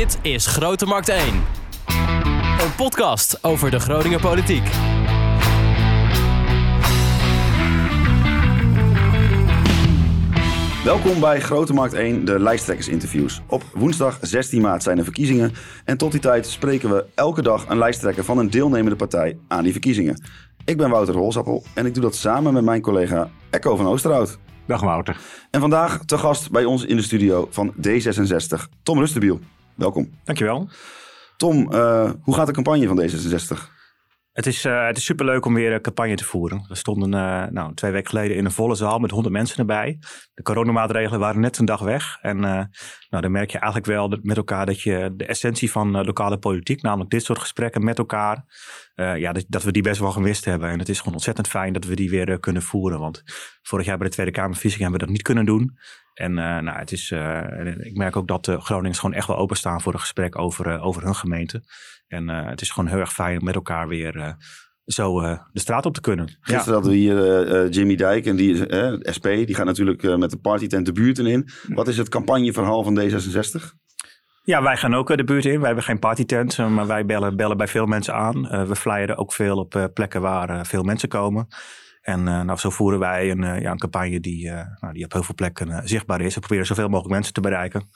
Dit is Grote Markt 1. Een podcast over de Groninger politiek. Welkom bij Grote Markt 1, de lijsttrekkersinterviews. Op woensdag 16 maart zijn er verkiezingen. En tot die tijd spreken we elke dag een lijsttrekker van een deelnemende partij aan die verkiezingen. Ik ben Wouter Rolsappel en ik doe dat samen met mijn collega Echo van Oosterhout. Dag Wouter. En vandaag te gast bij ons in de studio van D66, Tom Rustenbiel. Welkom. Dankjewel. Tom, uh, hoe gaat de campagne van D66? Het is, uh, het is superleuk om weer een campagne te voeren. We stonden uh, nou, twee weken geleden in een volle zaal met 100 mensen erbij. De coronamaatregelen waren net een dag weg. En uh, nou, dan merk je eigenlijk wel met elkaar dat je de essentie van lokale politiek, namelijk dit soort gesprekken met elkaar, ja, dat, dat, we die best wel gemist hebben. En het is gewoon ontzettend fijn dat we die weer kunnen voeren. Want vorig jaar bij de Tweede Kamerverkiezingen hebben we dat niet kunnen doen. En nou, het is, ik merk ook dat de Groningers gewoon echt wel openstaan voor een gesprek over, over hun gemeente. En het is gewoon heel erg fijn om met elkaar weer zo uh, de straat op te kunnen. Gisteren ja. hadden we hier Jimmy Dijk en die SP, die gaat natuurlijk met de partytent de buurten in. Wat is het campagneverhaal van D66? Ja, wij gaan ook de buurt in. Wij hebben geen partytent, maar wij bellen, bellen bij veel mensen aan. we flyeren ook veel op plekken waar veel mensen komen. En nou, zo voeren wij een, ja, een campagne die, nou, die op heel veel plekken zichtbaar is. We proberen zoveel mogelijk mensen te bereiken.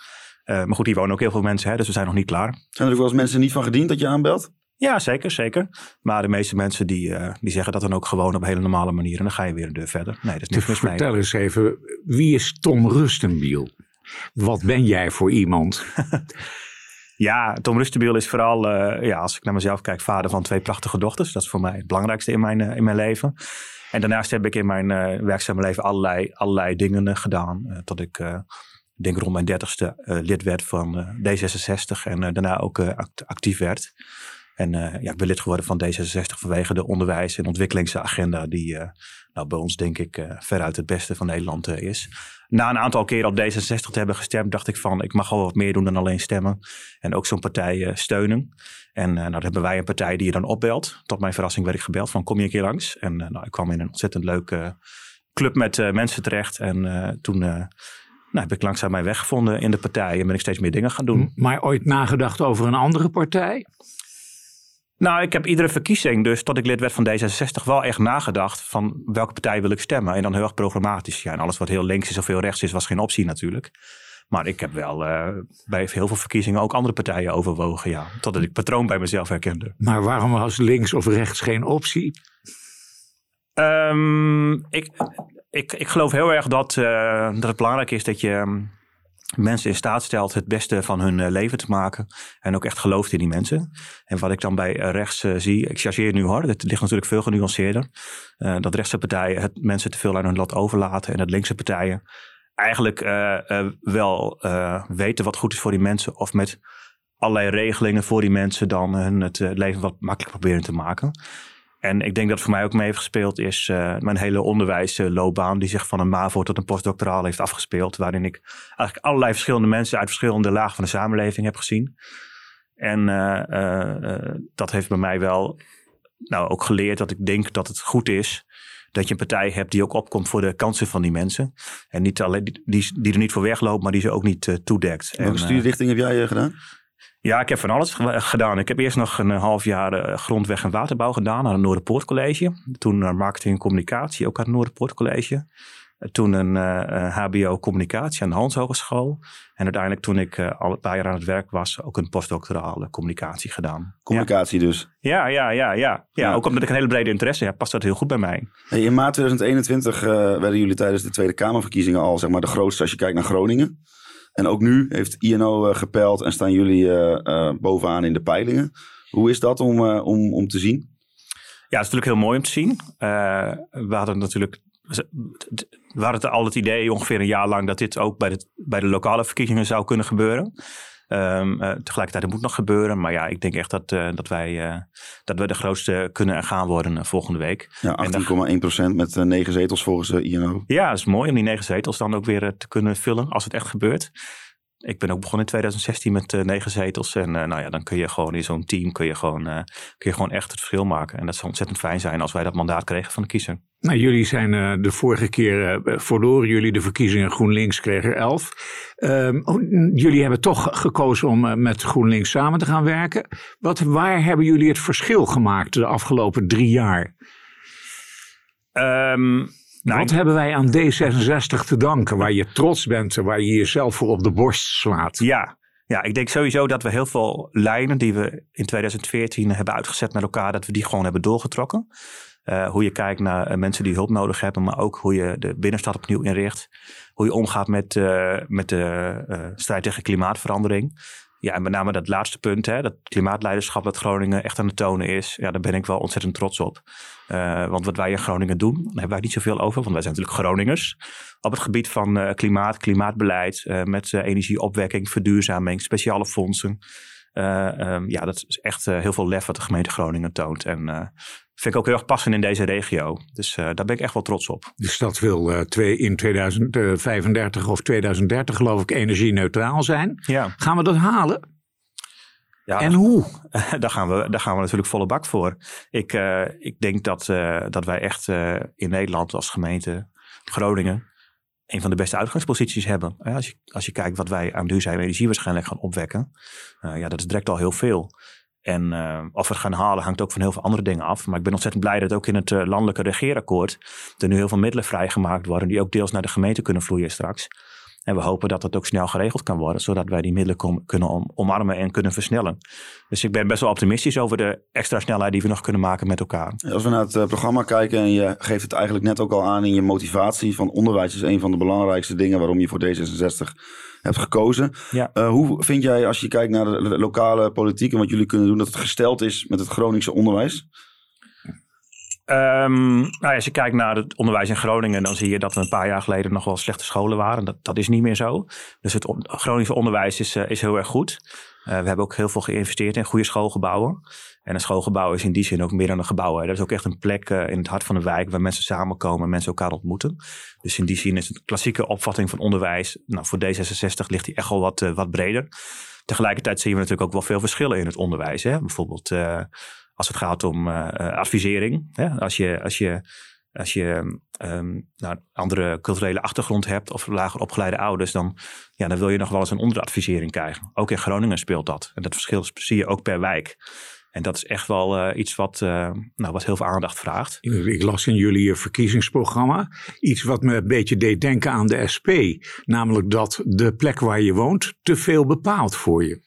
Uh, maar goed, hier wonen ook heel veel mensen, hè, dus we zijn nog niet klaar. Zijn er ook wel eens mensen niet van gediend dat je aanbelt? Ja, zeker, zeker. Maar de meeste mensen die, uh, die zeggen dat dan ook gewoon op een hele normale manier. En dan ga je weer een deur verder. Nee, dat is niks mis mee. Vertel eens even, wie is Tom Rustenbiel? Wat ben jij voor iemand? ja, Tom Rustenbiel is vooral, uh, ja, als ik naar mezelf kijk, vader van twee prachtige dochters. Dat is voor mij het belangrijkste in mijn, in mijn leven. En daarnaast heb ik in mijn werkzame leven allerlei, allerlei dingen gedaan. tot ik ik denk rond mijn dertigste uh, lid werd van uh, D66 en uh, daarna ook act actief werd. En ja, ik ben lid geworden van D66 vanwege de onderwijs- en ontwikkelingsagenda die nou, bij ons denk ik veruit het beste van Nederland is. Na een aantal keren op D66 te hebben gestemd dacht ik van ik mag wel wat meer doen dan alleen stemmen. En ook zo'n partij steunen. En nou, dan hebben wij een partij die je dan opbelt. Tot mijn verrassing werd ik gebeld van kom je een keer langs. En nou, ik kwam in een ontzettend leuke club met mensen terecht. En toen nou, heb ik langzaam mijn weg gevonden in de partij en ben ik steeds meer dingen gaan doen. Maar ooit nagedacht over een andere partij? Nou, ik heb iedere verkiezing, dus tot ik lid werd van D66, wel echt nagedacht van welke partij wil ik stemmen. En dan heel erg programmatisch. Ja, en alles wat heel links is of heel rechts is, was geen optie natuurlijk. Maar ik heb wel uh, bij heel veel verkiezingen ook andere partijen overwogen, ja. Totdat ik patroon bij mezelf herkende. Maar waarom was links of rechts geen optie? Um, ik, ik, ik geloof heel erg dat, uh, dat het belangrijk is dat je um, mensen in staat stelt het beste van hun uh, leven te maken. En ook echt gelooft in die mensen. En wat ik dan bij uh, rechts zie, ik chargeer nu hoor, het ligt natuurlijk veel genuanceerder. dat rechtse partijen het mensen te veel aan hun lat overlaten. En dat linkse partijen eigenlijk wel weten wat goed is voor die mensen. Of met allerlei regelingen voor die mensen dan hun het leven wat makkelijker proberen te maken. En ik denk dat voor mij ook mee heeft gespeeld is uh, mijn hele onderwijsloopbaan, die zich van een MAVO tot een postdoctoraal heeft afgespeeld. Waarin ik eigenlijk allerlei verschillende mensen uit verschillende lagen van de samenleving heb gezien. En uh, uh, dat heeft bij mij wel nou, ook geleerd dat ik denk dat het goed is dat je een partij hebt die ook opkomt voor de kansen van die mensen. En niet alleen die, die, die er niet voor wegloopt, maar die ze ook niet toedekt. Welke studierichting heb jij gedaan? Ja, ik heb van alles gedaan. Ik heb eerst nog een half jaar eh, grondweg- en waterbouw gedaan aan het Noorderpoort College. Toen marketing en communicatie, ook aan het Noorderpoort College. Eh, toen een uh, HBO communicatie aan de Hans Hogeschool. En uiteindelijk toen ik uh, al een paar jaar aan het werk was, ook een postdoctorale communicatie gedaan. Communicatie ja. dus? Ja, ja, ja, ja, ja. Ook omdat ik een hele brede interesse heb, past dat heel goed bij mij. In maart 2021 werden jullie tijdens de Tweede Kamerverkiezingen al zeg maar, de grootste als je kijkt naar Groningen. En ook nu heeft INO uh, gepeld en staan jullie uh, uh, bovenaan in de peilingen. Hoe is dat om, om, om te zien? Ja, het is natuurlijk heel mooi om te zien. we hadden natuurlijk we hadden al het idee ongeveer een jaar lang dat dit ook bij de, bij de lokale verkiezingen zou kunnen gebeuren. Um, uh, tegelijkertijd, het moet nog gebeuren. Maar ja, ik denk echt dat, uh, dat, wij, uh, dat we de grootste kunnen en gaan worden volgende week. Ja, 18,1 procent met negen zetels volgens INO. Ja, dat is mooi om die negen zetels dan ook weer te kunnen vullen als het echt gebeurt. Ik ben ook begonnen in 2016 met negen zetels. En nou ja, dan kun je gewoon in zo'n team kun je gewoon, kun je gewoon echt het verschil maken. En dat zou ontzettend fijn zijn als wij dat mandaat kregen van de kiezer. Nou, jullie zijn uh, de vorige keer uh, verloren jullie de verkiezingen. GroenLinks kreeg er elf. Uh, jullie hebben toch gekozen om uh, met GroenLinks samen te gaan werken. Wat, waar hebben jullie het verschil gemaakt de afgelopen drie jaar? Um, nou, Wat hebben wij aan D66 te danken, waar je trots bent en waar je jezelf voor op de borst slaat? Ja, ja, ik denk sowieso dat we heel veel lijnen die we in 2014 hebben uitgezet met elkaar, dat we die gewoon hebben doorgetrokken. Uh, hoe je kijkt naar uh, mensen die hulp nodig hebben, maar ook hoe je de binnenstad opnieuw inricht. Hoe je omgaat met, uh, met de strijd tegen klimaatverandering. Ja, en met name dat laatste punt, hè, dat klimaatleiderschap dat Groningen echt aan het tonen is. Ja, daar ben ik wel ontzettend trots op. Want wat wij in Groningen doen, daar hebben wij niet zoveel over. Want wij zijn natuurlijk Groningers. Op het gebied van klimaat, klimaatbeleid, met energieopwekking, verduurzaming, speciale fondsen. Um, ja, dat is echt heel veel lef wat de gemeente Groningen toont. En vind ik ook heel erg passend in deze regio. Dus daar ben ik echt wel trots op. De stad wil twee, in 2035 of 2030 geloof ik energie neutraal zijn. Ja. Gaan we dat halen? Ja, en hoe? Daar gaan, we, daar gaan we natuurlijk volle bak voor. Ik, uh, ik denk dat, dat wij echt in Nederland als gemeente Groningen een van de beste uitgangsposities hebben. Als je, als je kijkt wat wij aan duurzame energie waarschijnlijk gaan opwekken. ja, dat is direct al heel veel. En of we het gaan halen hangt ook van heel veel andere dingen af. Maar ik ben ontzettend blij dat ook in het landelijke regeerakkoord er nu heel veel middelen vrijgemaakt worden die ook deels naar de gemeente kunnen vloeien straks. En we hopen dat dat ook snel geregeld kan worden, zodat wij die middelen kunnen om, omarmen en kunnen versnellen. Dus ik ben best wel optimistisch over de extra snelheid die we nog kunnen maken met elkaar. Als we naar het uh, programma kijken en je geeft het eigenlijk net ook al aan in je motivatie van onderwijs is een van de belangrijkste dingen waarom je voor D66 hebt gekozen. Ja. Uh, hoe vind jij als je kijkt naar de, de lokale politiek en wat jullie kunnen doen dat het gesteld is met het Groningse onderwijs? Um, nou als je kijkt naar het onderwijs in Groningen, dan zie je dat er een paar jaar geleden nog wel slechte scholen waren. Dat, dat is niet meer zo. Dus het on Groningse onderwijs is, uh, is heel erg goed. Uh, we hebben ook heel veel geïnvesteerd in goede schoolgebouwen. En een schoolgebouw is in die zin ook meer dan een gebouw. Hè. Dat is ook echt een plek uh, in het hart van de wijk waar mensen samenkomen en mensen elkaar ontmoeten. Dus in die zin is een klassieke opvatting van onderwijs. Nou, voor D66 ligt die echt wel wat, wat breder. Tegelijkertijd zien we natuurlijk ook wel veel verschillen in het onderwijs. Hè. Bijvoorbeeld als het gaat om uh, advisering. Hè? Als je, als je, als je um, nou, andere culturele achtergrond hebt of lager opgeleide ouders, dan, ja, dan wil je nog wel eens een onderadvisering krijgen. Ook in Groningen speelt dat. En dat verschil zie je ook per wijk. En dat is echt wel uh, iets wat, uh, nou, wat heel veel aandacht vraagt. Ik las in jullie verkiezingsprogramma iets wat me een beetje deed denken aan de SP. Namelijk dat de plek waar je woont te veel bepaalt voor je.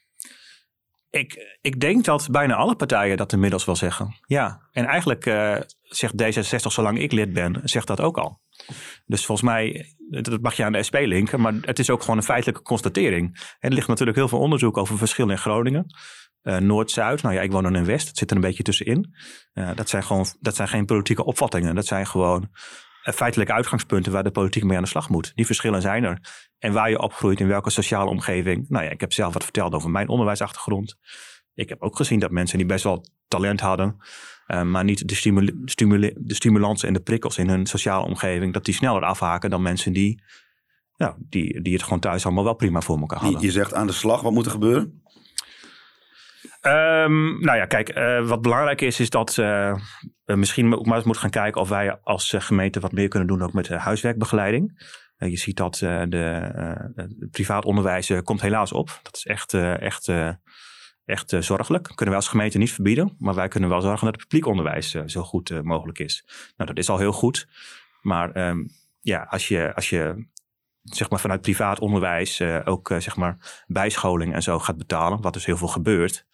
Ik, ik denk dat bijna alle partijen dat inmiddels wel zeggen. Ja, en eigenlijk uh, zegt D66, zolang ik lid ben, zegt dat ook al. Dus volgens mij, dat mag je aan de SP linken, maar het is ook gewoon een feitelijke constatering. Er ligt natuurlijk heel veel onderzoek over verschillen in Groningen. Uh, Noord-Zuid, nou ja, ik woon dan in West, het zit er een beetje tussenin. Uh, dat, zijn gewoon, dat zijn geen politieke opvattingen, dat zijn gewoon feitelijke uitgangspunten waar de politiek mee aan de slag moet. Die verschillen zijn er. En waar je opgroeit, in welke sociale omgeving. Nou ja, ik heb zelf wat verteld over mijn onderwijsachtergrond. Ik heb ook gezien dat mensen die best wel talent hadden, uh, maar niet de, stimul stimul de stimulans en de prikkels in hun sociale omgeving, dat die sneller afhaken dan mensen die, ja, die, die het gewoon thuis allemaal wel prima voor elkaar hadden. Je, je zegt aan de slag, wat moet er gebeuren? Um, nou ja, kijk, uh, wat belangrijk is, is dat uh, we misschien ook maar eens moeten gaan kijken of wij als gemeente wat meer kunnen doen ook met huiswerkbegeleiding. Je ziet dat de privaat onderwijs komt helaas op. Dat is echt, echt, echt zorgelijk. Kunnen wij als gemeente niet verbieden, maar wij kunnen wel zorgen dat het publiek onderwijs zo goed mogelijk is. Nou, dat is al heel goed. Maar um, ja, als je, als je zeg maar vanuit privaat onderwijs uh, ook uh, zeg maar bijscholing en zo gaat betalen, wat dus heel veel gebeurt,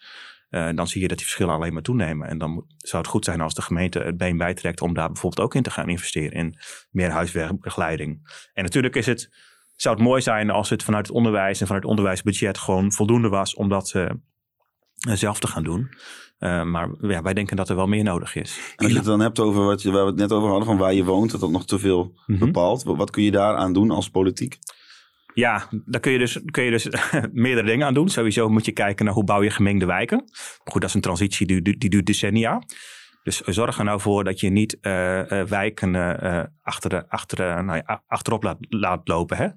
uh, dan zie je dat die verschillen alleen maar toenemen. En dan zou het goed zijn als de gemeente het been bijtrekt om daar bijvoorbeeld ook in te gaan investeren in meer huiswerkbegeleiding. En natuurlijk is het, zou het mooi zijn als het vanuit het onderwijs en vanuit het onderwijsbudget gewoon voldoende was om dat zelf te gaan doen. Uh, maar ja, wij denken dat er wel meer nodig is. En als je het dan hebt over wat je, waar we het net over hadden, van waar je woont, dat dat nog te veel mm -hmm. bepaalt. Wat kun je daaraan doen als politiek? Ja, daar kun je dus, kun je dus meerdere dingen aan doen. Sowieso moet je kijken naar hoe bouw je gemengde wijken. Goed, dat is een transitie die, die, die duurt decennia. Dus zorg er nou voor dat je niet uh, uh, wijken uh, achter de, achter de, nou ja, achterop laat, laat lopen. Hè?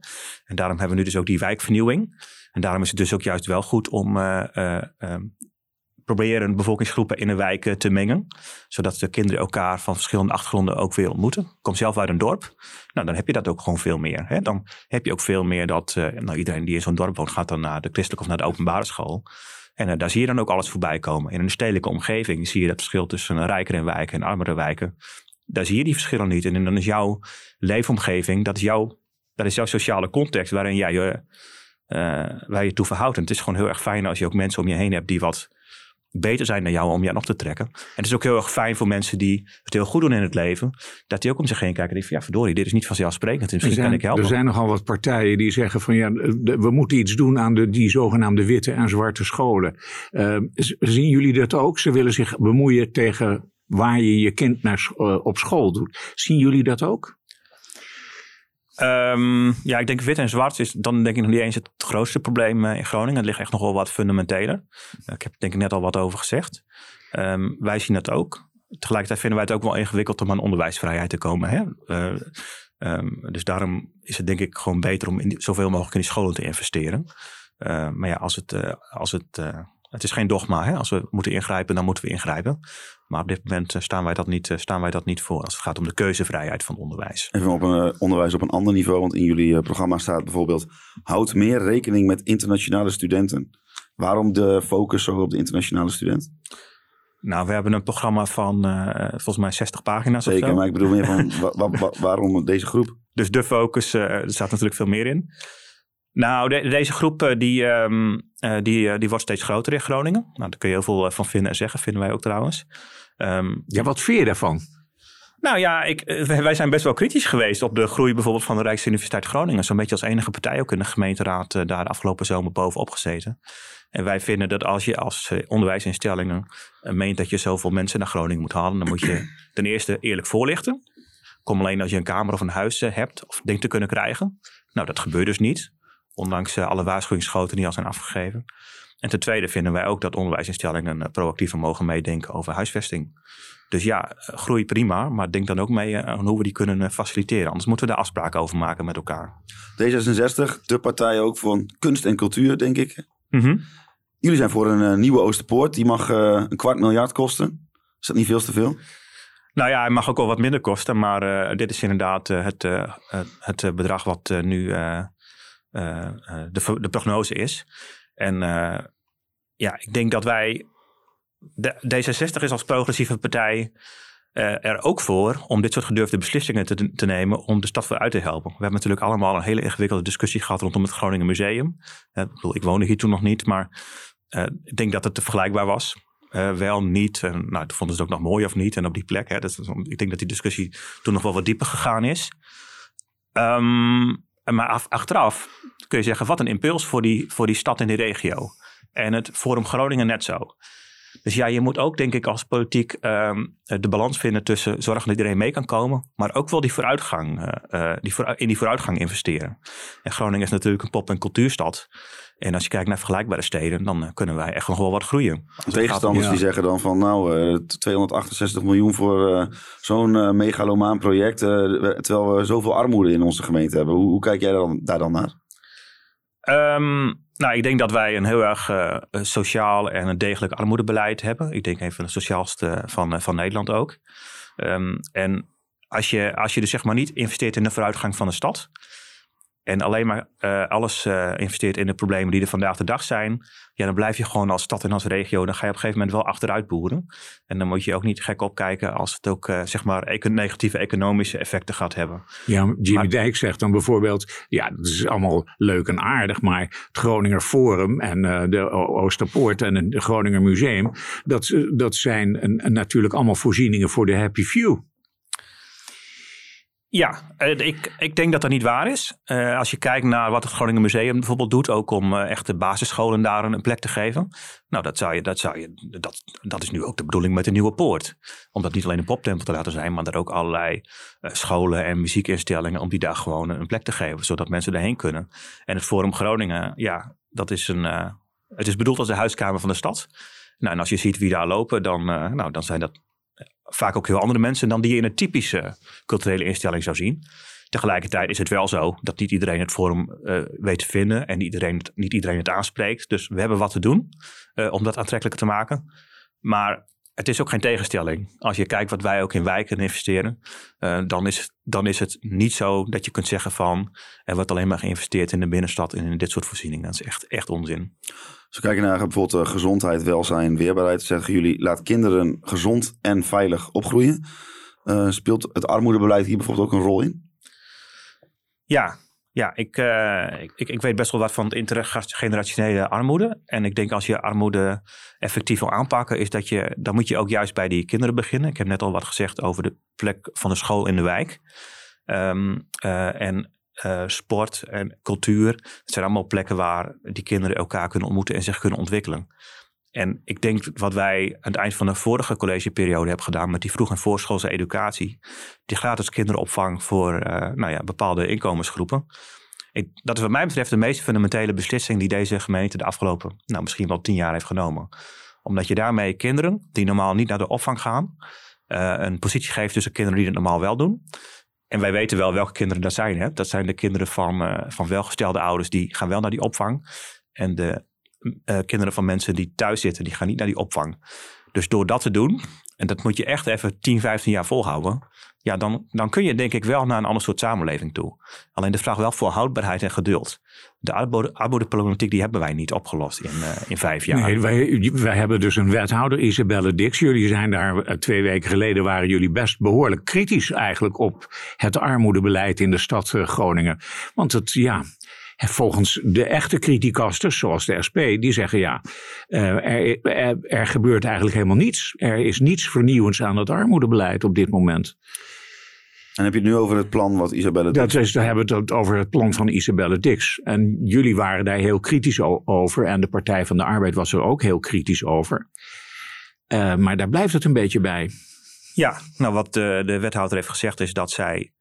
En daarom hebben we nu dus ook die wijkvernieuwing. En daarom is het dus ook juist wel goed om proberen bevolkingsgroepen in een wijk te mengen. Zodat de kinderen elkaar van verschillende achtergronden ook weer ontmoeten. Kom zelf uit een dorp. Nou, dan heb je dat ook gewoon veel meer. Hè? Dan heb je ook veel meer dat nou, iedereen die in zo'n dorp woont gaat dan naar de christelijke of naar de openbare school. En daar zie je dan ook alles voorbij komen. In een stedelijke omgeving zie je dat verschil tussen rijkere wijken en armere wijken. Daar zie je die verschillen niet. En dan is jouw leefomgeving, dat is jouw, dat is jouw sociale context waarin jij je, waar je toe verhoudt. En het is gewoon heel erg fijn als je ook mensen om je heen hebt die wat beter zijn dan jou om je nog te trekken. En het is ook heel erg fijn voor mensen die het heel goed doen in het leven, dat die ook om zich heen kijken en denken van ja verdorie, dit is niet vanzelfsprekend, misschien zijn, kan ik helpen. Er zijn nogal wat partijen die zeggen van ja, we moeten iets doen aan de, die zogenaamde witte en zwarte scholen. Uh, zien jullie dat ook? Ze willen zich bemoeien tegen waar je je kind naar, uh, op school doet. Zien jullie dat ook? Um, ja, ik denk wit en zwart is dan denk ik nog niet eens het grootste probleem in Groningen. Het ligt echt nog wel wat fundamenteler. ik heb denk ik net al wat over gezegd. Um, wij zien dat ook. Tegelijkertijd vinden wij het ook wel ingewikkeld om aan onderwijsvrijheid te komen. Hè? Uh, um, dus daarom is het denk ik gewoon beter om in zoveel mogelijk in die scholen te investeren. Maar ja, als het, als het het is geen dogma. Hè? Als we moeten ingrijpen, dan moeten we ingrijpen. Maar op dit moment eh, staan wij dat niet, eh, staan wij dat niet voor als het gaat om de keuzevrijheid van onderwijs. Even op een uh, onderwijs op een ander niveau. Want in jullie programma staat bijvoorbeeld: houd meer rekening met internationale studenten. Waarom de focus zo op de internationale student? Nou, we hebben een programma van uh, volgens mij 60 pagina's. Zeker, maar ik bedoel meer van wa wa waarom deze groep? Dus de focus, er staat natuurlijk veel meer in. Nou, de, deze groep die, um, uh, die, uh, die wordt steeds groter in Groningen. Nou, daar kun je heel veel van vinden en zeggen, vinden wij ook trouwens. Um, ja, wat vind je daarvan? Nou ja, ik, wij zijn best wel kritisch geweest op de groei bijvoorbeeld van de Rijksuniversiteit Groningen. Zo'n beetje als enige partij ook in de gemeenteraad uh, daar de afgelopen zomer bovenop gezeten. En wij vinden dat als je als onderwijsinstellingen meent dat je zoveel mensen naar Groningen moet halen, dan moet je ten eerste eerlijk voorlichten. Kom alleen als je een kamer of een huis hebt of denkt te kunnen krijgen. Nou, dat gebeurt dus niet. Ondanks alle waarschuwingsschoten die al zijn afgegeven. En ten tweede vinden wij ook dat onderwijsinstellingen proactiever mogen meedenken over huisvesting. Dus ja, groei prima, maar denk dan ook mee aan hoe we die kunnen faciliteren. Anders moeten we daar afspraken over maken met elkaar. D66, de partij ook van kunst en cultuur, denk ik. Mm -hmm. Jullie zijn voor een nieuwe Oosterpoort. Die mag een kwart miljard kosten. Is dat niet veel te veel? Nou ja, hij mag ook wel wat minder kosten. Maar uh, dit is inderdaad het, het bedrag wat nu de, de, prognose is. En uh, ja, ik denk dat wij. De, D66 is als progressieve partij er ook voor om dit soort gedurfde beslissingen te, te nemen om de stad vooruit te helpen. We hebben natuurlijk allemaal een hele ingewikkelde discussie gehad rondom het Groningen Museum. ik, bedoel, ik woonde hier toen nog niet, maar ik denk dat het vergelijkbaar was. wel niet, nou, toen vonden ze het ook nog mooi of niet en op die plek. Hè, dat, ik denk dat die discussie toen nog wel wat dieper gegaan is. Um, maar af, achteraf kun je zeggen, wat een impuls voor die, voor die stad en die regio. En het Forum Groningen net zo. Dus ja, je moet ook, denk ik, als politiek um, de balans vinden tussen zorgen dat iedereen mee kan komen, maar ook wel die vooruitgang, uh, die in die vooruitgang investeren. En Groningen is natuurlijk een pop- en cultuurstad. En als je kijkt naar vergelijkbare steden, dan kunnen wij echt nog wel wat groeien. Tegenstanders ja. die zeggen dan van nou, uh, 268 miljoen voor uh, zo'n uh, megalomaan project, terwijl we zoveel armoede in onze gemeente hebben. Hoe, hoe kijk jij daar dan, daar dan naar? Um, nou, ik denk dat wij een heel erg uh, sociaal en een degelijk armoedebeleid hebben. Ik denk een van de sociaalste van, uh, van Nederland ook. Um, en als je, als je dus zeg maar niet investeert in de vooruitgang van de stad. En alleen maar uh, alles investeert in de problemen die er vandaag de dag zijn. Ja, dan blijf je gewoon als stad en als regio. Dan ga je op een gegeven moment wel achteruit boeren. En dan moet je ook niet gek opkijken als het ook zeg maar econ negatieve economische effecten gaat hebben. Ja, Jimmy maar, Dijk zegt dan bijvoorbeeld. Ja, dat is allemaal leuk en aardig. Maar het Groninger Forum en de Oosterpoort en het Groninger Museum. Dat, dat zijn een, een natuurlijk allemaal voorzieningen voor de happy few. Ja, ik, ik denk dat dat niet waar is. Uh, als je kijkt naar wat het Groningen Museum bijvoorbeeld doet, ook om uh, echt de basisscholen daar een, plek te geven. Nou, dat, zou je, dat, zou je, dat, dat is nu ook de bedoeling met de nieuwe poort. Om dat niet alleen een poptempel te laten zijn, maar er ook allerlei scholen en muziekinstellingen, om die daar gewoon een plek te geven, zodat mensen erheen kunnen. En het Forum Groningen, ja, dat is een, het is bedoeld als de huiskamer van de stad. Nou, en als je ziet wie daar lopen, dan, nou, dan zijn dat vaak ook heel andere mensen dan die je in een typische culturele instelling zou zien. Tegelijkertijd is het wel zo dat niet iedereen het forum uh, weet te vinden en niet iedereen, niet iedereen het aanspreekt. Dus we hebben wat te doen uh, om dat aantrekkelijker te maken. Maar het is ook geen tegenstelling. Als je kijkt wat wij ook in wijken investeren, uh, dan, is, dan is het niet zo dat je kunt zeggen van er wordt alleen maar geïnvesteerd in de binnenstad en in dit soort voorzieningen. Dat is echt, echt onzin. Als we kijken naar bijvoorbeeld gezondheid, welzijn, weerbaarheid, zeggen jullie laat kinderen gezond en veilig opgroeien. Uh, speelt het armoedebeleid hier bijvoorbeeld ook een rol in? Ja, ja ik, uh, ik, ik weet best wel wat van het intergenerationele armoede. En ik denk als je armoede effectief wil aanpakken, is dat je, dan moet je ook juist bij die kinderen beginnen. Ik heb net al wat gezegd over de plek van de school in de wijk. Um, en uh, sport en cultuur. Het zijn allemaal plekken waar die kinderen elkaar kunnen ontmoeten en zich kunnen ontwikkelen. En ik denk wat wij aan het eind van de vorige collegeperiode hebben gedaan met die vroeg- en voorschoolse educatie, die gratis kinderopvang voor uh, nou ja, bepaalde inkomensgroepen. Ik, dat is wat mij betreft de meest fundamentele beslissing die deze gemeente de afgelopen, nou misschien wel tien jaar heeft genomen. Omdat je daarmee kinderen die normaal niet naar de opvang gaan, uh, een positie geeft tussen kinderen die het normaal wel doen. En wij weten wel welke kinderen dat zijn. Hè? Dat zijn de kinderen van, uh, van welgestelde ouders die gaan wel naar die opvang. En de uh, kinderen van mensen die thuis zitten, die gaan niet naar die opvang. Dus door dat te doen, en dat moet je echt even 10, 15 jaar volhouden. Ja, dan, dan kun je denk ik wel naar een ander soort samenleving toe. Alleen de vraag wel voor houdbaarheid en geduld. De armoedeproblematiek die hebben wij niet opgelost in, uh, in vijf jaar. Nee, wij, wij hebben dus een wethouder, Isabelle Dix. Jullie zijn daar uh, twee weken geleden, waren jullie best behoorlijk kritisch eigenlijk op het armoedebeleid in de stad uh, Groningen. Want het, ja, volgens de echte criticasters, zoals de SP, die zeggen ja, er, er, er, gebeurt eigenlijk helemaal niets. Er is niets vernieuwends aan het armoedebeleid op dit moment. En heb je het nu over het plan wat Isabelle Dix... Dat is, daar hebben we het over het plan van Isabelle Dix. En jullie waren daar heel kritisch over. En de Partij van de Arbeid was er ook heel kritisch over. Uh, maar daar blijft het een beetje bij. Ja, nou wat de, de wethouder heeft gezegd is dat zij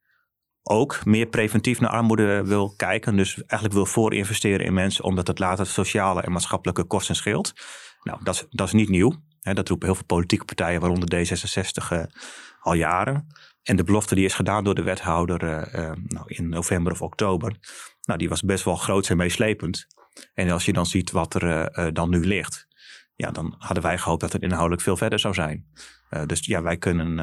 ook meer preventief naar armoede wil kijken. Dus eigenlijk wil voorinvesteren in mensen, omdat het later sociale en maatschappelijke kosten scheelt. Nou, dat is, dat is niet nieuw. Hè, dat roepen heel veel politieke partijen, waaronder D66, uh, al jaren. En de belofte die is gedaan door de wethouder uh, uh, nou, in november of oktober, nou, die was best wel groot en meeslepend. En als je dan ziet wat er dan nu ligt, ja, dan hadden wij gehoopt dat het inhoudelijk veel verder zou zijn. dus ja, wij kunnen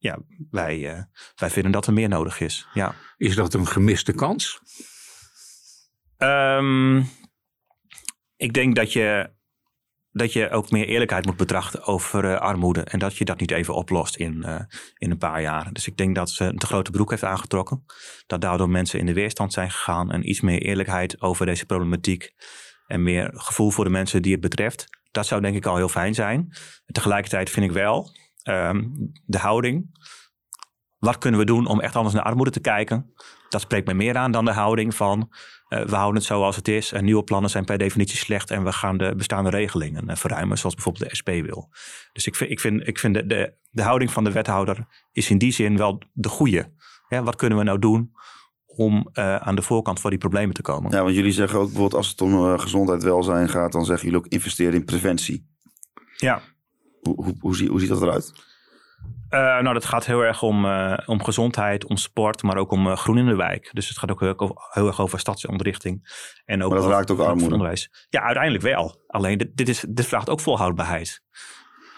ja, wij, uh, wij vinden dat er meer nodig is. Ja. Is dat een gemiste kans? Um, ik denk dat je, dat je ook meer eerlijkheid moet betrachten over uh, armoede. En dat je dat niet even oplost in, uh, in een paar jaar. Dus ik denk dat ze een te grote broek heeft aangetrokken. Dat daardoor mensen in de weerstand zijn gegaan. En iets meer eerlijkheid over deze problematiek. En meer gevoel voor de mensen die het betreft. Dat zou denk ik al heel fijn zijn. Tegelijkertijd vind ik wel um, de houding. Wat kunnen we doen om echt anders naar armoede te kijken? Dat spreekt mij meer aan dan de houding van uh, we houden het zoals het is en nieuwe plannen zijn per definitie slecht en we gaan de bestaande regelingen uh, verruimen, zoals bijvoorbeeld de SP wil. Dus ik vind, ik vind, ik vind de, de, de houding van de wethouder is in die zin wel de goede. Ja, wat kunnen we nou doen om uh, aan de voorkant voor die problemen te komen? Ja, want jullie zeggen ook bijvoorbeeld als het om gezondheid, welzijn gaat, dan zeggen jullie ook investeren in preventie. Ja. Hoe, hoe, hoe, hoe ziet dat eruit? Uh, nou, dat gaat heel erg om, uh, om gezondheid, om sport, maar ook om uh, groen in de wijk. Dus het gaat ook heel, heel erg over stadsontwrichting. En ook maar dat over, raakt ook armoede. Onderwijs. Ja, uiteindelijk wel. Alleen dit, dit, is, dit vraagt ook volhoudbaarheid.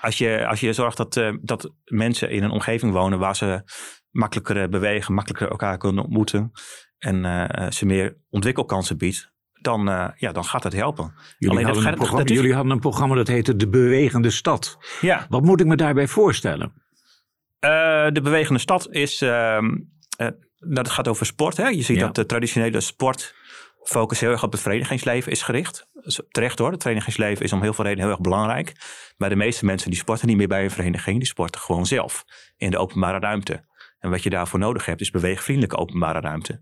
Als je, als je zorgt dat, dat mensen in een omgeving wonen waar ze makkelijker bewegen, makkelijker elkaar kunnen ontmoeten en ze meer ontwikkelkansen biedt, dan, uh, ja, dan gaat het helpen. Jullie, Alleen hadden, dat, een programma, dat is... jullie hadden een programma dat heette De Bewegende Stad. Ja. Wat moet ik me daarbij voorstellen? Uh, de Bewegende Stad is, uh, uh, dat gaat over sport. Hè? Je ziet ja. dat de traditionele sport focus heel erg op het verenigingsleven is gericht. Terecht hoor, het verenigingsleven is om heel veel redenen heel erg belangrijk. Maar de meeste mensen die sporten niet meer bij een vereniging, die sporten gewoon zelf in de openbare ruimte. En wat je daarvoor nodig hebt is beweegvriendelijke openbare ruimte.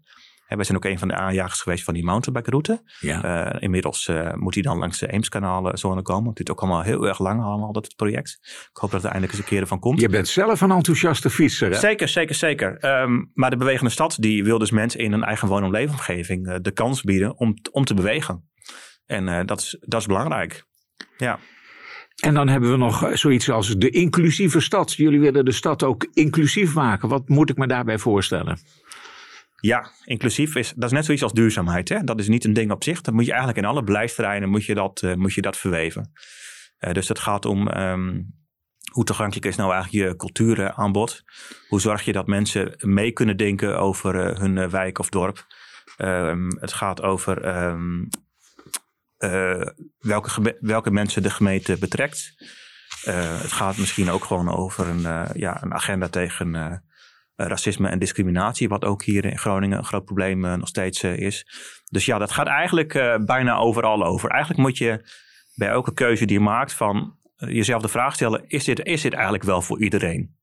Wij zijn ook een van de aanjagers geweest van die mountainbike-route. Ja. Uh, inmiddels uh, moet hij dan langs de Eemskanaal-zone komen. Het duurt ook allemaal heel erg lang, allemaal dat project. Ik hoop dat er eindelijk eens een keer van komt. Je bent zelf een enthousiaste fietser, hè? Zeker, zeker, zeker. Um, maar de Bewegende Stad die wil dus mensen in een eigen woon- en leefomgeving uh, de kans bieden om, om te bewegen. En dat, is, dat is belangrijk. Ja. En dan hebben we nog zoiets als de inclusieve stad. Jullie willen de stad ook inclusief maken. Wat moet ik me daarbij voorstellen? Ja, inclusief is, dat is net zoiets als duurzaamheid. Hè? Dat is niet een ding op zich. Dat moet je eigenlijk in alle beleidsterreinen moet je dat, uh, moet je dat verweven. Uh, dus het gaat om um, hoe toegankelijk is nou eigenlijk je cultuuraanbod? Hoe zorg je dat mensen mee kunnen denken over uh, hun wijk of dorp? Um, het gaat over um, welke, welke mensen de gemeente betrekt. het gaat misschien ook gewoon over een, ja, een agenda tegen eh, racisme en discriminatie, wat ook hier in Groningen een groot probleem eh, nog steeds eh, is. Dus ja, dat gaat eigenlijk bijna overal over. Eigenlijk moet je bij elke keuze die je maakt van jezelf de vraag stellen, is dit, is dit eigenlijk wel voor iedereen?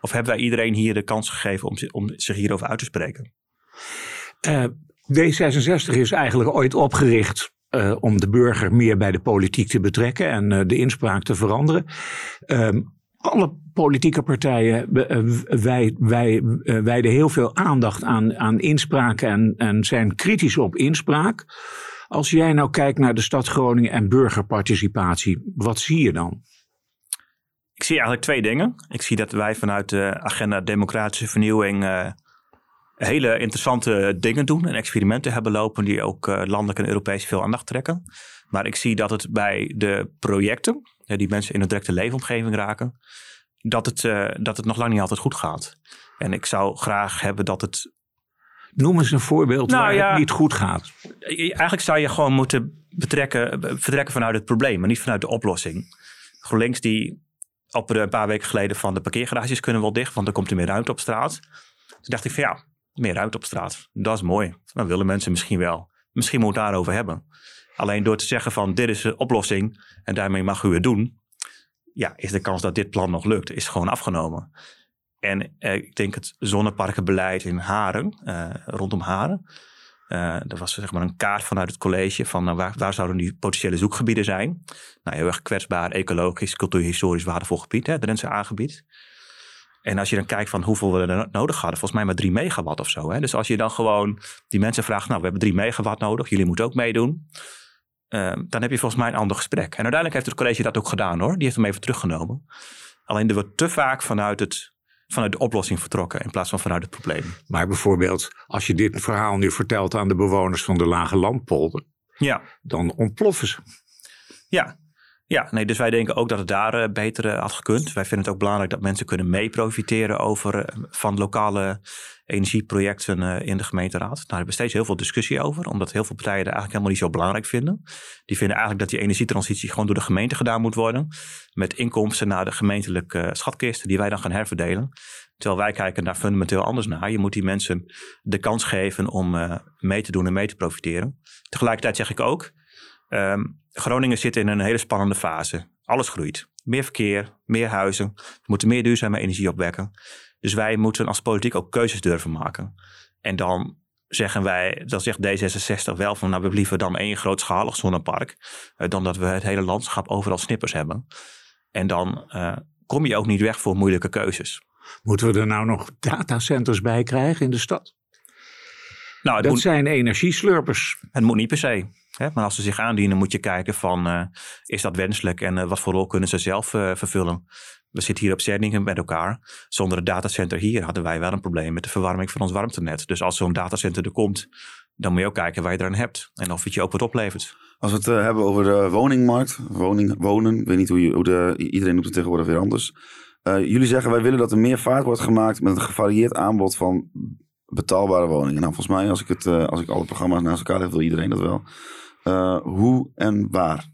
Of hebben wij iedereen hier de kans gegeven om, om zich hierover uit te spreken? Uh, D66 is eigenlijk ooit opgericht om de burger meer bij de politiek te betrekken en de inspraak te veranderen. Uh, alle politieke partijen wij, wij, eh, wijden heel veel aandacht aan, aan inspraak en, en zijn kritisch op inspraak. Als jij nou kijkt naar de stad Groningen en burgerparticipatie, wat zie je dan? Ik zie eigenlijk twee dingen. Ik zie dat wij vanuit de agenda Democratische Vernieuwing uh, hele interessante dingen doen en experimenten hebben lopen die ook landelijk en Europees veel aandacht trekken. Maar ik zie dat het bij de projecten, die mensen in een directe leefomgeving raken, dat het, uh, dat het nog lang niet altijd goed gaat. En ik zou graag hebben dat het. Noem eens een voorbeeld nou, waar ja, het niet goed gaat. Eigenlijk zou je gewoon moeten betrekken, vertrekken vanuit het probleem, maar niet vanuit de oplossing. GroenLinks die op een paar weken geleden van de parkeergarages kunnen wel dicht, want dan komt er meer ruimte op straat. Toen dacht ik van ja, meer ruimte op straat. Dat is mooi. Dan willen mensen misschien wel. Misschien moet het daarover hebben. Alleen door te zeggen van dit is de oplossing en daarmee mag u het doen, ja, is de kans dat dit plan nog lukt, is gewoon afgenomen. En eh, ik denk het zonneparkenbeleid in Haren, uh, rondom Haren. Er was zeg maar een kaart vanuit het college van nou, waar, waar zouden nu potentiële zoekgebieden zijn. Nou, heel erg kwetsbaar, ecologisch, cultuurhistorisch waardevol gebied, hè, Drentse aangebied. En als je dan kijkt van hoeveel we er nodig hadden, volgens mij maar 3 megawatt of zo. Hè? Dus als je dan gewoon die mensen vraagt, nou we hebben 3 megawatt nodig, jullie moeten ook meedoen. Uh, dan heb je volgens mij een ander gesprek. En uiteindelijk heeft het college dat ook gedaan hoor. Die heeft hem even teruggenomen. Alleen er wordt te vaak vanuit, het, vanuit de oplossing vertrokken in plaats van vanuit het probleem. Maar bijvoorbeeld, als je dit verhaal nu vertelt aan de bewoners van de Lage Landpolder, ja. dan ontploffen ze. Ja, ja, nee, dus wij denken ook dat het daar uh, beter uh, had gekund. Wij vinden het ook belangrijk dat mensen kunnen meeprofiteren over uh, van lokale energieprojecten in de gemeenteraad. Daar hebben we steeds heel veel discussie over, omdat heel veel partijen dat eigenlijk helemaal niet zo belangrijk vinden. Die vinden eigenlijk dat die energietransitie gewoon door de gemeente gedaan moet worden, met inkomsten naar de gemeentelijke schatkisten die wij dan gaan herverdelen. Terwijl wij kijken daar fundamenteel anders naar. Je moet die mensen de kans geven om mee te doen en mee te profiteren. Tegelijkertijd zeg ik ook, Um, Groningen zit in een hele spannende fase. Alles groeit. Meer verkeer, meer huizen. We moeten meer duurzame energie opwekken. Dus wij moeten als politiek ook keuzes durven maken. En dan zeggen wij, dan zegt D66 wel van nou we liever dan één grootschalig zonnepark. Uh, dan dat we het hele landschap overal snippers hebben. En dan uh, kom je ook niet weg voor moeilijke keuzes. Moeten we er nou nog datacenters bij krijgen in de stad? Nou, dat moet, zijn energieslurpers. Het moet niet per se. Maar als ze zich aandienen, moet je kijken van uh, is dat wenselijk en uh, wat voor rol kunnen ze zelf uh, vervullen. We zitten hier op Zerdingen met elkaar. Zonder het datacenter hier hadden wij wel een probleem met de verwarming van ons warmtenet. Dus als zo'n datacenter er komt, dan moet je ook kijken waar je eraan hebt. En of het je ook wat oplevert. Als we het hebben over de woningmarkt, woning, wonen. Ik weet niet hoe, hoe de, iedereen doet het tegenwoordig weer anders. jullie zeggen wij willen dat er meer vaart wordt gemaakt met een gevarieerd aanbod van betaalbare woningen. Nou, volgens mij, als ik, het, als ik alle programma's naast elkaar heb, wil iedereen dat wel. Uh, hoe en waar?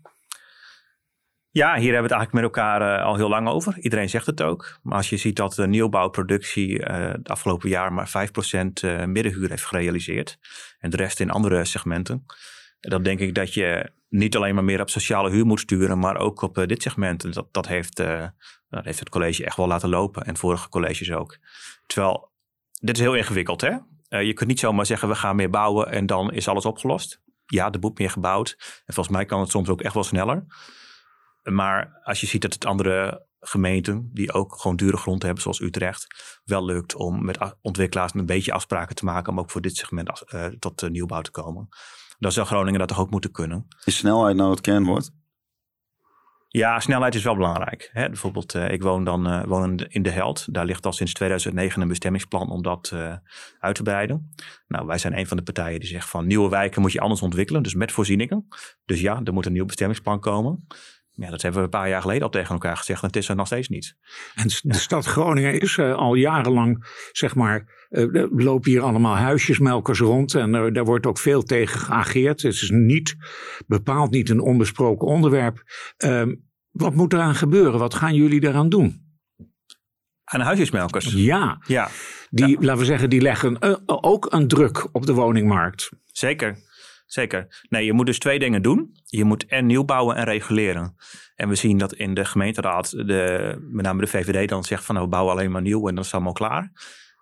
Ja, hier hebben we het eigenlijk met elkaar uh, al heel lang over. Iedereen zegt het ook. Maar als je ziet dat de nieuwbouwproductie uh, het afgelopen jaar maar 5% middenhuur heeft gerealiseerd. En de rest in andere segmenten. Dan denk ik dat je niet alleen maar meer op sociale huur moet sturen, maar ook op dit segment. En dat, dat, heeft, dat heeft het college echt wel laten lopen. En vorige colleges ook. Terwijl, dit is heel ingewikkeld hè. je kunt niet zomaar zeggen we gaan meer bouwen en dan is alles opgelost ja, er moet meer gebouwd. En volgens mij kan het soms ook echt wel sneller. Maar als je ziet dat het andere gemeenten, die ook gewoon dure grond hebben, zoals Utrecht, wel lukt om met ontwikkelaars een beetje afspraken te maken om ook voor dit segment uh, tot uh, nieuwbouw te komen. Dan zou Groningen dat toch ook moeten kunnen. Is snelheid nou het kernwoord? Ja, snelheid is wel belangrijk. Hè? Bijvoorbeeld, uh, ik woon dan uh, woon in de Held. Daar ligt al sinds 2009 een bestemmingsplan om dat uh, uit te breiden. Nou, wij zijn een van de partijen die zegt van nieuwe wijken moet je anders ontwikkelen, dus met voorzieningen. Dus ja, er moet een nieuw bestemmingsplan komen. Ja, dat hebben we een paar jaar geleden al tegen elkaar gezegd en het is er nog steeds niet. En de stad Groningen is al jarenlang, zeg maar, uh, lopen hier allemaal huisjesmelkers rond en daar wordt ook veel tegen geageerd. Het is niet, bepaald niet een onbesproken onderwerp. Uh, wat moet eraan gebeuren? Wat gaan jullie daaraan doen? Aan huisjesmelkers? Ja, ja. die, ja. laten we zeggen, die leggen uh, ook een druk op de woningmarkt. Zeker. Zeker. Nee, je moet dus twee dingen doen. Je moet en nieuw bouwen en reguleren. En we zien dat in de gemeenteraad, de, met name de VVD, dan zegt van nou, we bouwen alleen maar nieuw en dan is het allemaal klaar.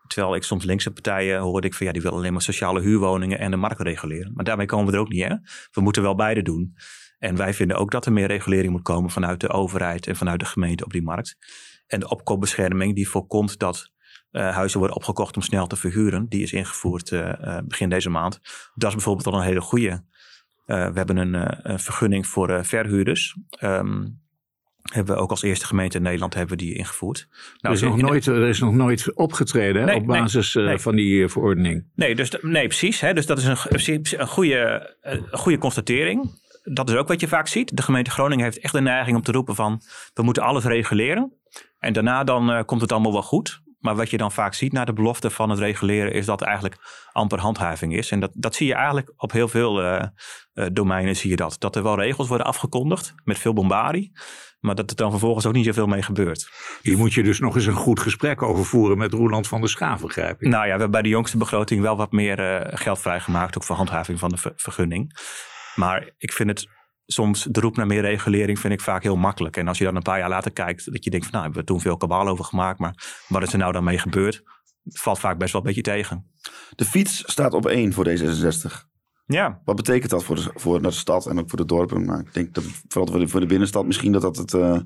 Terwijl ik soms linkse partijen hoorde ik van ja, die willen alleen maar sociale huurwoningen en de markt reguleren. Maar daarmee komen we er ook niet, hè? We moeten wel beide doen. En wij vinden ook dat er meer regulering moet komen vanuit de overheid en vanuit de gemeente op die markt. En de opkoopbescherming die voorkomt dat uh, huizen worden opgekocht om snel te verhuren, die is ingevoerd uh, uh, begin deze maand. Dat is bijvoorbeeld al een hele goede. we hebben een, een vergunning voor verhuurders. Um, hebben we ook als eerste gemeente in Nederland hebben we die ingevoerd. Nou, er, is nog nooit, er is nog nooit opgetreden nee, op basis nee, nee. van die verordening. Nee, dus, nee precies. Hè, dus dat is een, een, goede, een goede constatering. Dat is ook wat je vaak ziet. De gemeente Groningen heeft echt de neiging om te roepen van... we moeten alles reguleren. En daarna dan uh, komt het allemaal wel goed. Maar wat je dan vaak ziet na de belofte van het reguleren... is dat er eigenlijk amper handhaving is. En dat, dat zie je eigenlijk op heel veel uh, uh, domeinen zie je dat. Dat er wel regels worden afgekondigd met veel bombardie. Maar dat er dan vervolgens ook niet zoveel mee gebeurt. Hier moet je dus nog eens een goed gesprek over voeren met Roeland van der Schaaf, begrijp ik. Nou ja, we hebben bij de jongste begroting wel wat meer uh, geld vrijgemaakt. Ook voor handhaving van de ver vergunning. Maar ik vind het soms, de roep naar meer regulering vind ik vaak heel makkelijk. En als je dan een paar jaar later kijkt, dat je denkt van nou, hebben we toen veel kabaal over gemaakt. Maar wat is er nou dan mee gebeurd? valt vaak best wel een beetje tegen. De fiets staat op één voor D66. Ja. Wat betekent dat voor de, voor de stad en ook voor de dorpen? Maar ik denk dat vooral voor de, voor de binnenstad misschien dat dat het uh,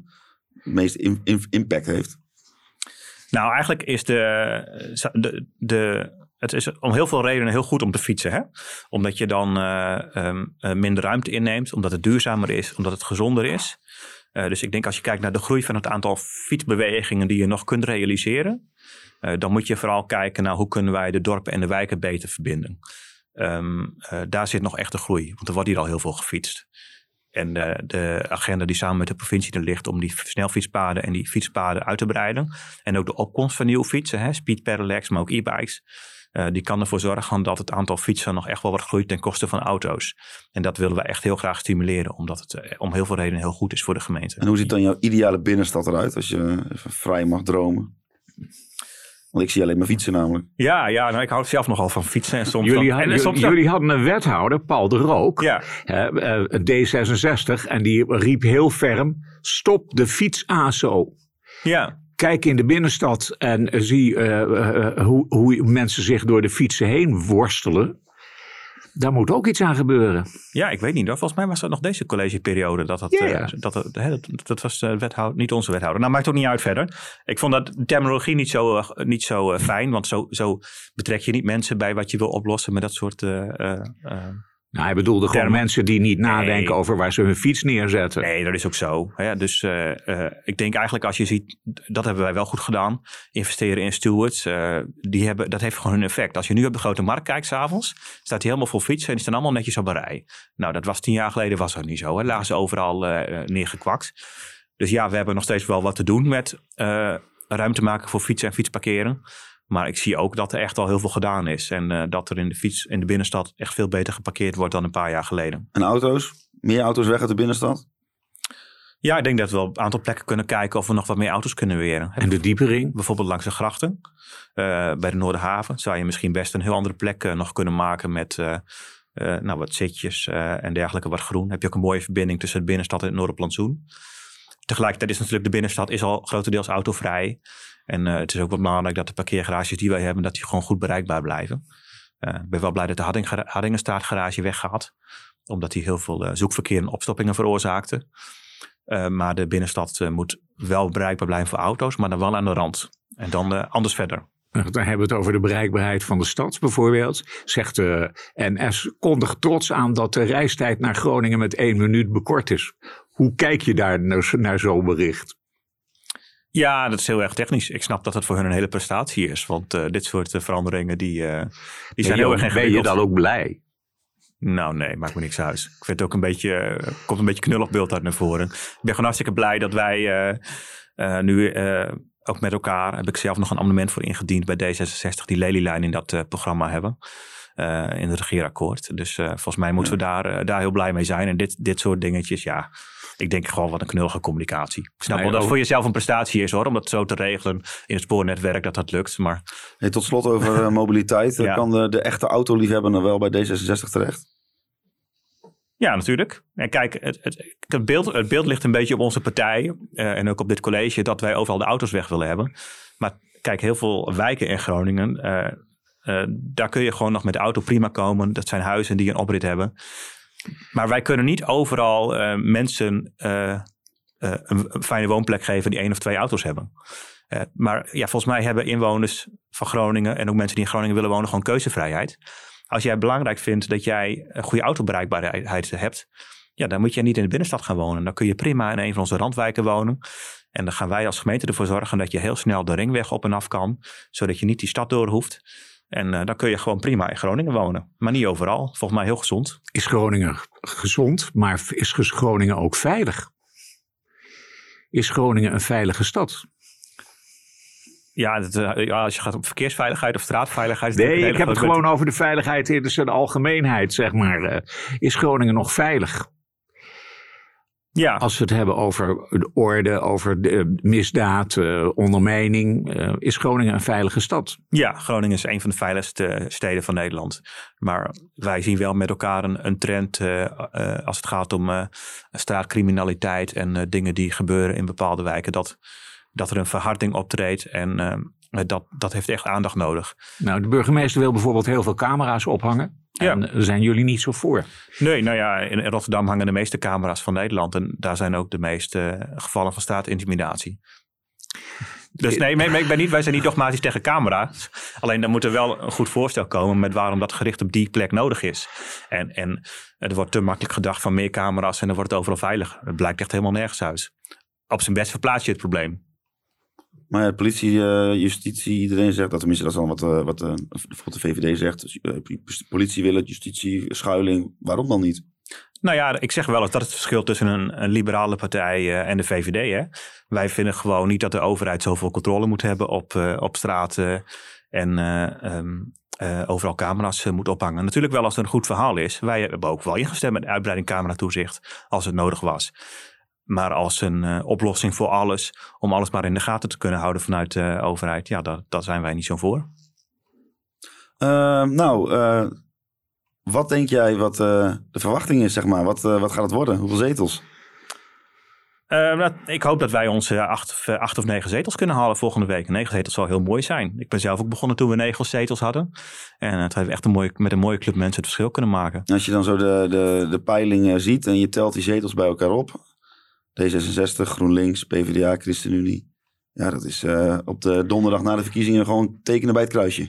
meest in, in, impact heeft. Nou, eigenlijk is de, de, de, het is om heel veel redenen heel goed om te fietsen. Hè? Omdat je dan uh, um, minder ruimte inneemt, omdat het duurzamer is, omdat het gezonder is. Uh, dus ik denk als je kijkt naar de groei van het aantal fietsbewegingen die je nog kunt realiseren, dan moet je vooral kijken naar hoe kunnen wij de dorpen en de wijken beter verbinden. Uh, daar zit nog echt een groei, want er wordt hier al heel veel gefietst. En uh, de agenda die samen met de provincie er ligt om die snelfietspaden en die fietspaden uit te breiden. En ook de opkomst van nieuwe fietsen, hè, speed pedelecs, maar ook e-bikes. Uh, die kan ervoor zorgen dat het aantal fietsen nog echt wel wat groeit ten koste van auto's. En dat willen we echt heel graag stimuleren, omdat het om heel veel redenen heel goed is voor de gemeente. En hoe ziet dan jouw ideale binnenstad eruit, als je vrij mag dromen? Want ik zie alleen maar fietsen namelijk. Ja, ja nou, ik hou zelf nogal van fietsen. En soms jullie, dan, hadden, en soms jullie hadden een wethouder, Paul de Rook, ja. uh, D66. En die riep heel ferm, stop de fiets-ASO. Ja. Kijk in de binnenstad en zie uh, uh, hoe, hoe mensen zich door de fietsen heen worstelen. Daar moet ook iets aan gebeuren. Ja, ik weet niet. Volgens mij was dat nog deze collegeperiode. Dat, dat, uh, dat, dat, dat, dat, was de wethouder, niet onze wethouder. Nou, maakt ook niet uit verder. Ik vond dat terminologie niet zo, uh, niet zo uh, fijn. Want zo, zo betrek je niet mensen bij wat je wil oplossen met dat soort... Nou, hij bedoelde gewoon Termen. mensen die niet nadenken Nee. over waar ze hun fiets neerzetten. Nee, dat is ook zo. Hè? Dus uh, uh, ik denk eigenlijk als je ziet, dat hebben wij wel goed gedaan. Investeren in stewards, uh, die hebben, dat heeft gewoon een effect. Als je nu op de grote markt kijkt s'avonds, staat hij helemaal vol fietsen en die staan allemaal netjes op een rij. Nou, dat was tien jaar geleden was dat niet zo. Hè? Lagen ze overal neergekwakt. Dus ja, we hebben nog steeds wel wat te doen met ruimte maken voor fietsen en fietsparkeren. Maar ik zie ook dat er echt al heel veel gedaan is. En uh, dat er in de fiets in de binnenstad echt veel beter geparkeerd wordt dan een paar jaar geleden. En auto's? Meer auto's weg uit de binnenstad? Ja, ik denk dat we op een aantal plekken kunnen kijken of we nog wat meer auto's kunnen weren. En de diepering? Bijvoorbeeld langs de grachten. Uh, bij de Noorderhaven zou je misschien best een heel andere plek uh, nog kunnen maken met uh, nou, wat zitjes en dergelijke, wat groen. Heb je ook een mooie verbinding tussen de binnenstad en het Noorderplantsoen. Tegelijkertijd is natuurlijk de binnenstad is al grotendeels autovrij. En uh, het is ook wel belangrijk dat de parkeergarages die wij hebben, dat die gewoon goed bereikbaar blijven. Uh, ik ben wel blij dat de Hadding, Haddingenstraatgarage weggaat. Omdat die heel veel uh, zoekverkeer en opstoppingen veroorzaakte. maar de binnenstad moet wel bereikbaar blijven voor auto's, maar dan wel aan de rand. En dan anders verder. Dan hebben we het over de bereikbaarheid van de stad bijvoorbeeld. Zegt de NS, kondigt trots aan dat de reistijd naar Groningen met één minuut bekort is. Hoe kijk je daar naar, naar zo'n bericht? Ja, dat is heel erg technisch. Ik snap dat het voor hun een hele prestatie is. Want uh, dit soort uh, veranderingen die, uh, die zijn heel erg ingewikkeld. Ben je dan ook blij? Nou nee, maakt me niks uit. Ik vind het ook een beetje, komt een beetje knullig beeld uit naar voren. Ik ben gewoon hartstikke blij dat wij nu ook met elkaar, heb ik zelf nog een amendement voor ingediend bij D66, die lelielijn in dat programma hebben. in het regeerakkoord. Dus volgens mij moeten we daar, daar heel blij mee zijn. En dit, dit soort dingetjes, ja, ik denk gewoon wat een knullige communicatie. Ik snap wel dat het voor jezelf een prestatie is hoor, om dat zo te regelen in het spoornetwerk dat dat lukt. Maar... Hey, tot slot over uh, mobiliteit. ja. Kan de, de echte autoliefhebber nog wel bij D66 terecht? Ja, natuurlijk. En kijk, het, het, het, beeld, het beeld ligt een beetje op onze partij uh, en ook op dit college dat wij overal de auto's weg willen hebben. Maar kijk, heel veel wijken in Groningen, uh, daar kun je gewoon nog met de auto prima komen. Dat zijn huizen die een oprit hebben. Maar wij kunnen niet overal uh, mensen uh, uh, een, fijne woonplek geven die één of twee auto's hebben. maar ja, volgens mij hebben inwoners van Groningen en ook mensen die in Groningen willen wonen gewoon keuzevrijheid. Als jij belangrijk vindt dat jij een goede autobereikbaarheid hebt, ja, dan moet je niet in de binnenstad gaan wonen. Dan kun je prima in een van onze randwijken wonen. En dan gaan wij als gemeente ervoor zorgen dat je heel snel de ringweg op en af kan, zodat je niet die stad door hoeft. En uh, dan kun je gewoon prima in Groningen wonen. Maar niet overal. Volgens mij heel gezond. Is Groningen gezond, maar is Groningen ook veilig? Is Groningen een veilige stad? Ja, dat, uh, als je gaat op verkeersveiligheid of straatveiligheid. Nee, ik heb het gewoon over de veiligheid in de algemeenheid, zeg maar. Uh, is Groningen nog veilig? Ja. Als we het hebben over de orde, over de misdaad, uh, ondermijning, uh, is Groningen een veilige stad? Ja, Groningen is een van de veiligste steden van Nederland. Maar wij zien wel met elkaar een, een trend uh, als het gaat om straatcriminaliteit en dingen die gebeuren in bepaalde wijken. Dat, dat er een verharding optreedt en dat, dat heeft echt aandacht nodig. Nou, de burgemeester wil bijvoorbeeld heel veel camera's ophangen. Ja. En zijn jullie niet zo voor? Nee, nou ja, in Rotterdam hangen de meeste camera's van Nederland. En daar zijn ook de meeste gevallen van straatintimidatie. Dus nee, ik ben niet, wij zijn niet dogmatisch tegen camera's. Alleen dan moet er wel een goed voorstel komen met waarom dat gericht op die plek nodig is. En, en er wordt te makkelijk gedacht van meer camera's en dan wordt het overal veilig. Het blijkt echt helemaal nergens uit. Op zijn best verplaats je het probleem. Maar ja, politie, uh, justitie, iedereen zegt dat. Tenminste, dat is dan wat, uh, wat bijvoorbeeld de VVD zegt. Dus, politie wil het, justitie, schuiling. Waarom dan niet? Nou ja, ik zeg wel eens dat het verschil tussen een, een liberale partij en de VVD. Hè? Wij vinden gewoon niet dat de overheid zoveel controle moet hebben op, op straten en um, overal camera's moet ophangen. Natuurlijk wel als er een goed verhaal is. Wij hebben ook wel ingestemd met uitbreiding cameratoezicht als het nodig was. Maar als een uh, oplossing voor alles, om alles maar in de gaten te kunnen houden vanuit de overheid, ja, daar, daar zijn wij niet zo voor. Uh, nou, uh, wat denk jij wat de verwachting is, zeg maar? Wat, wat gaat het worden? Hoeveel zetels? Nou, ik hoop dat wij onze acht, acht, of negen zetels kunnen halen volgende week. Negen zetels zal heel mooi zijn. Ik ben zelf ook begonnen toen we negen zetels hadden. En het heeft echt een mooie, met een mooie club mensen het verschil kunnen maken. Als je dan zo de, de, de peiling ziet en je telt die zetels bij elkaar op, D66, GroenLinks, PvdA, ChristenUnie. Ja, dat is uh, op de donderdag na de verkiezingen gewoon tekenen bij het kruisje.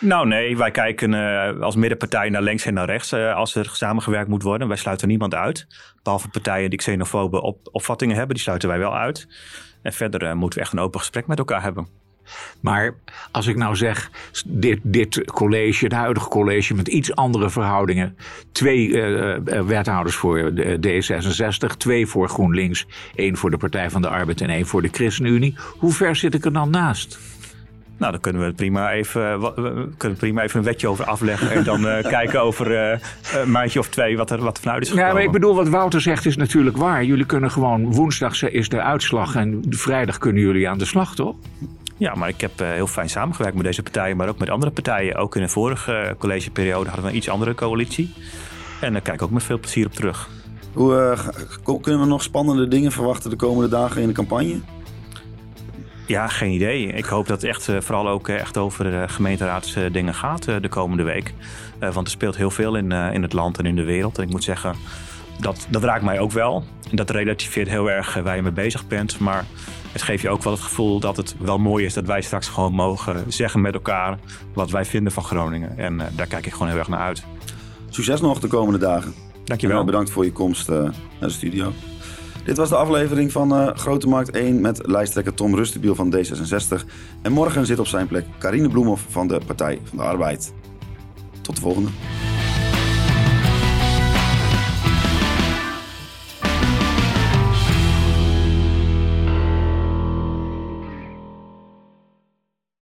Nou nee, wij kijken uh, als middenpartij naar links en naar rechts uh, als er samengewerkt moet worden. Wij sluiten niemand uit. Behalve partijen die xenofobe op, opvattingen hebben, die sluiten wij wel uit. En verder moeten we echt een open gesprek met elkaar hebben. Maar als ik nou zeg, dit, dit college, het huidige college met iets andere verhoudingen. Twee uh, wethouders voor D66, twee voor GroenLinks, één voor de Partij van de Arbeid en één voor de ChristenUnie. Hoe ver zit ik er dan naast? Nou, dan kunnen we prima even, we kunnen prima even een wetje over afleggen. En dan uh, kijken over uh, een maandje of twee wat er, wat er vanuit is gekomen. Ja, maar ik bedoel, wat Wouter zegt is natuurlijk waar. Jullie kunnen gewoon, woensdag is de uitslag en vrijdag kunnen jullie aan de slag, toch? Ja, maar ik heb uh, heel fijn samengewerkt met deze partijen, maar ook met andere partijen. Ook in de vorige collegeperiode hadden we een iets andere coalitie. En daar kijk ik ook met veel plezier op terug. Hoe uh, kunnen we nog spannende dingen verwachten de komende dagen in de campagne? Ja, geen idee. Ik hoop dat het echt vooral ook echt over gemeenteraadsdingen gaat de komende week. want er speelt heel veel in, in het land en in de wereld. En ik moet zeggen, dat, dat raakt mij ook wel. En dat relativeert heel erg waar je mee bezig bent. Maar het geeft je ook wel het gevoel dat het wel mooi is dat wij straks gewoon mogen zeggen met elkaar wat wij vinden van Groningen. En uh, daar kijk ik gewoon heel erg naar uit. Succes nog de komende dagen. Dankjewel. En bedankt voor je komst uh, naar de studio. Dit was de aflevering van uh, Grote Markt 1 met lijsttrekker Tom Rustenbiel van D66. En morgen zit op zijn plek Karine Bloemhoff van de Partij van de Arbeid. Tot de volgende.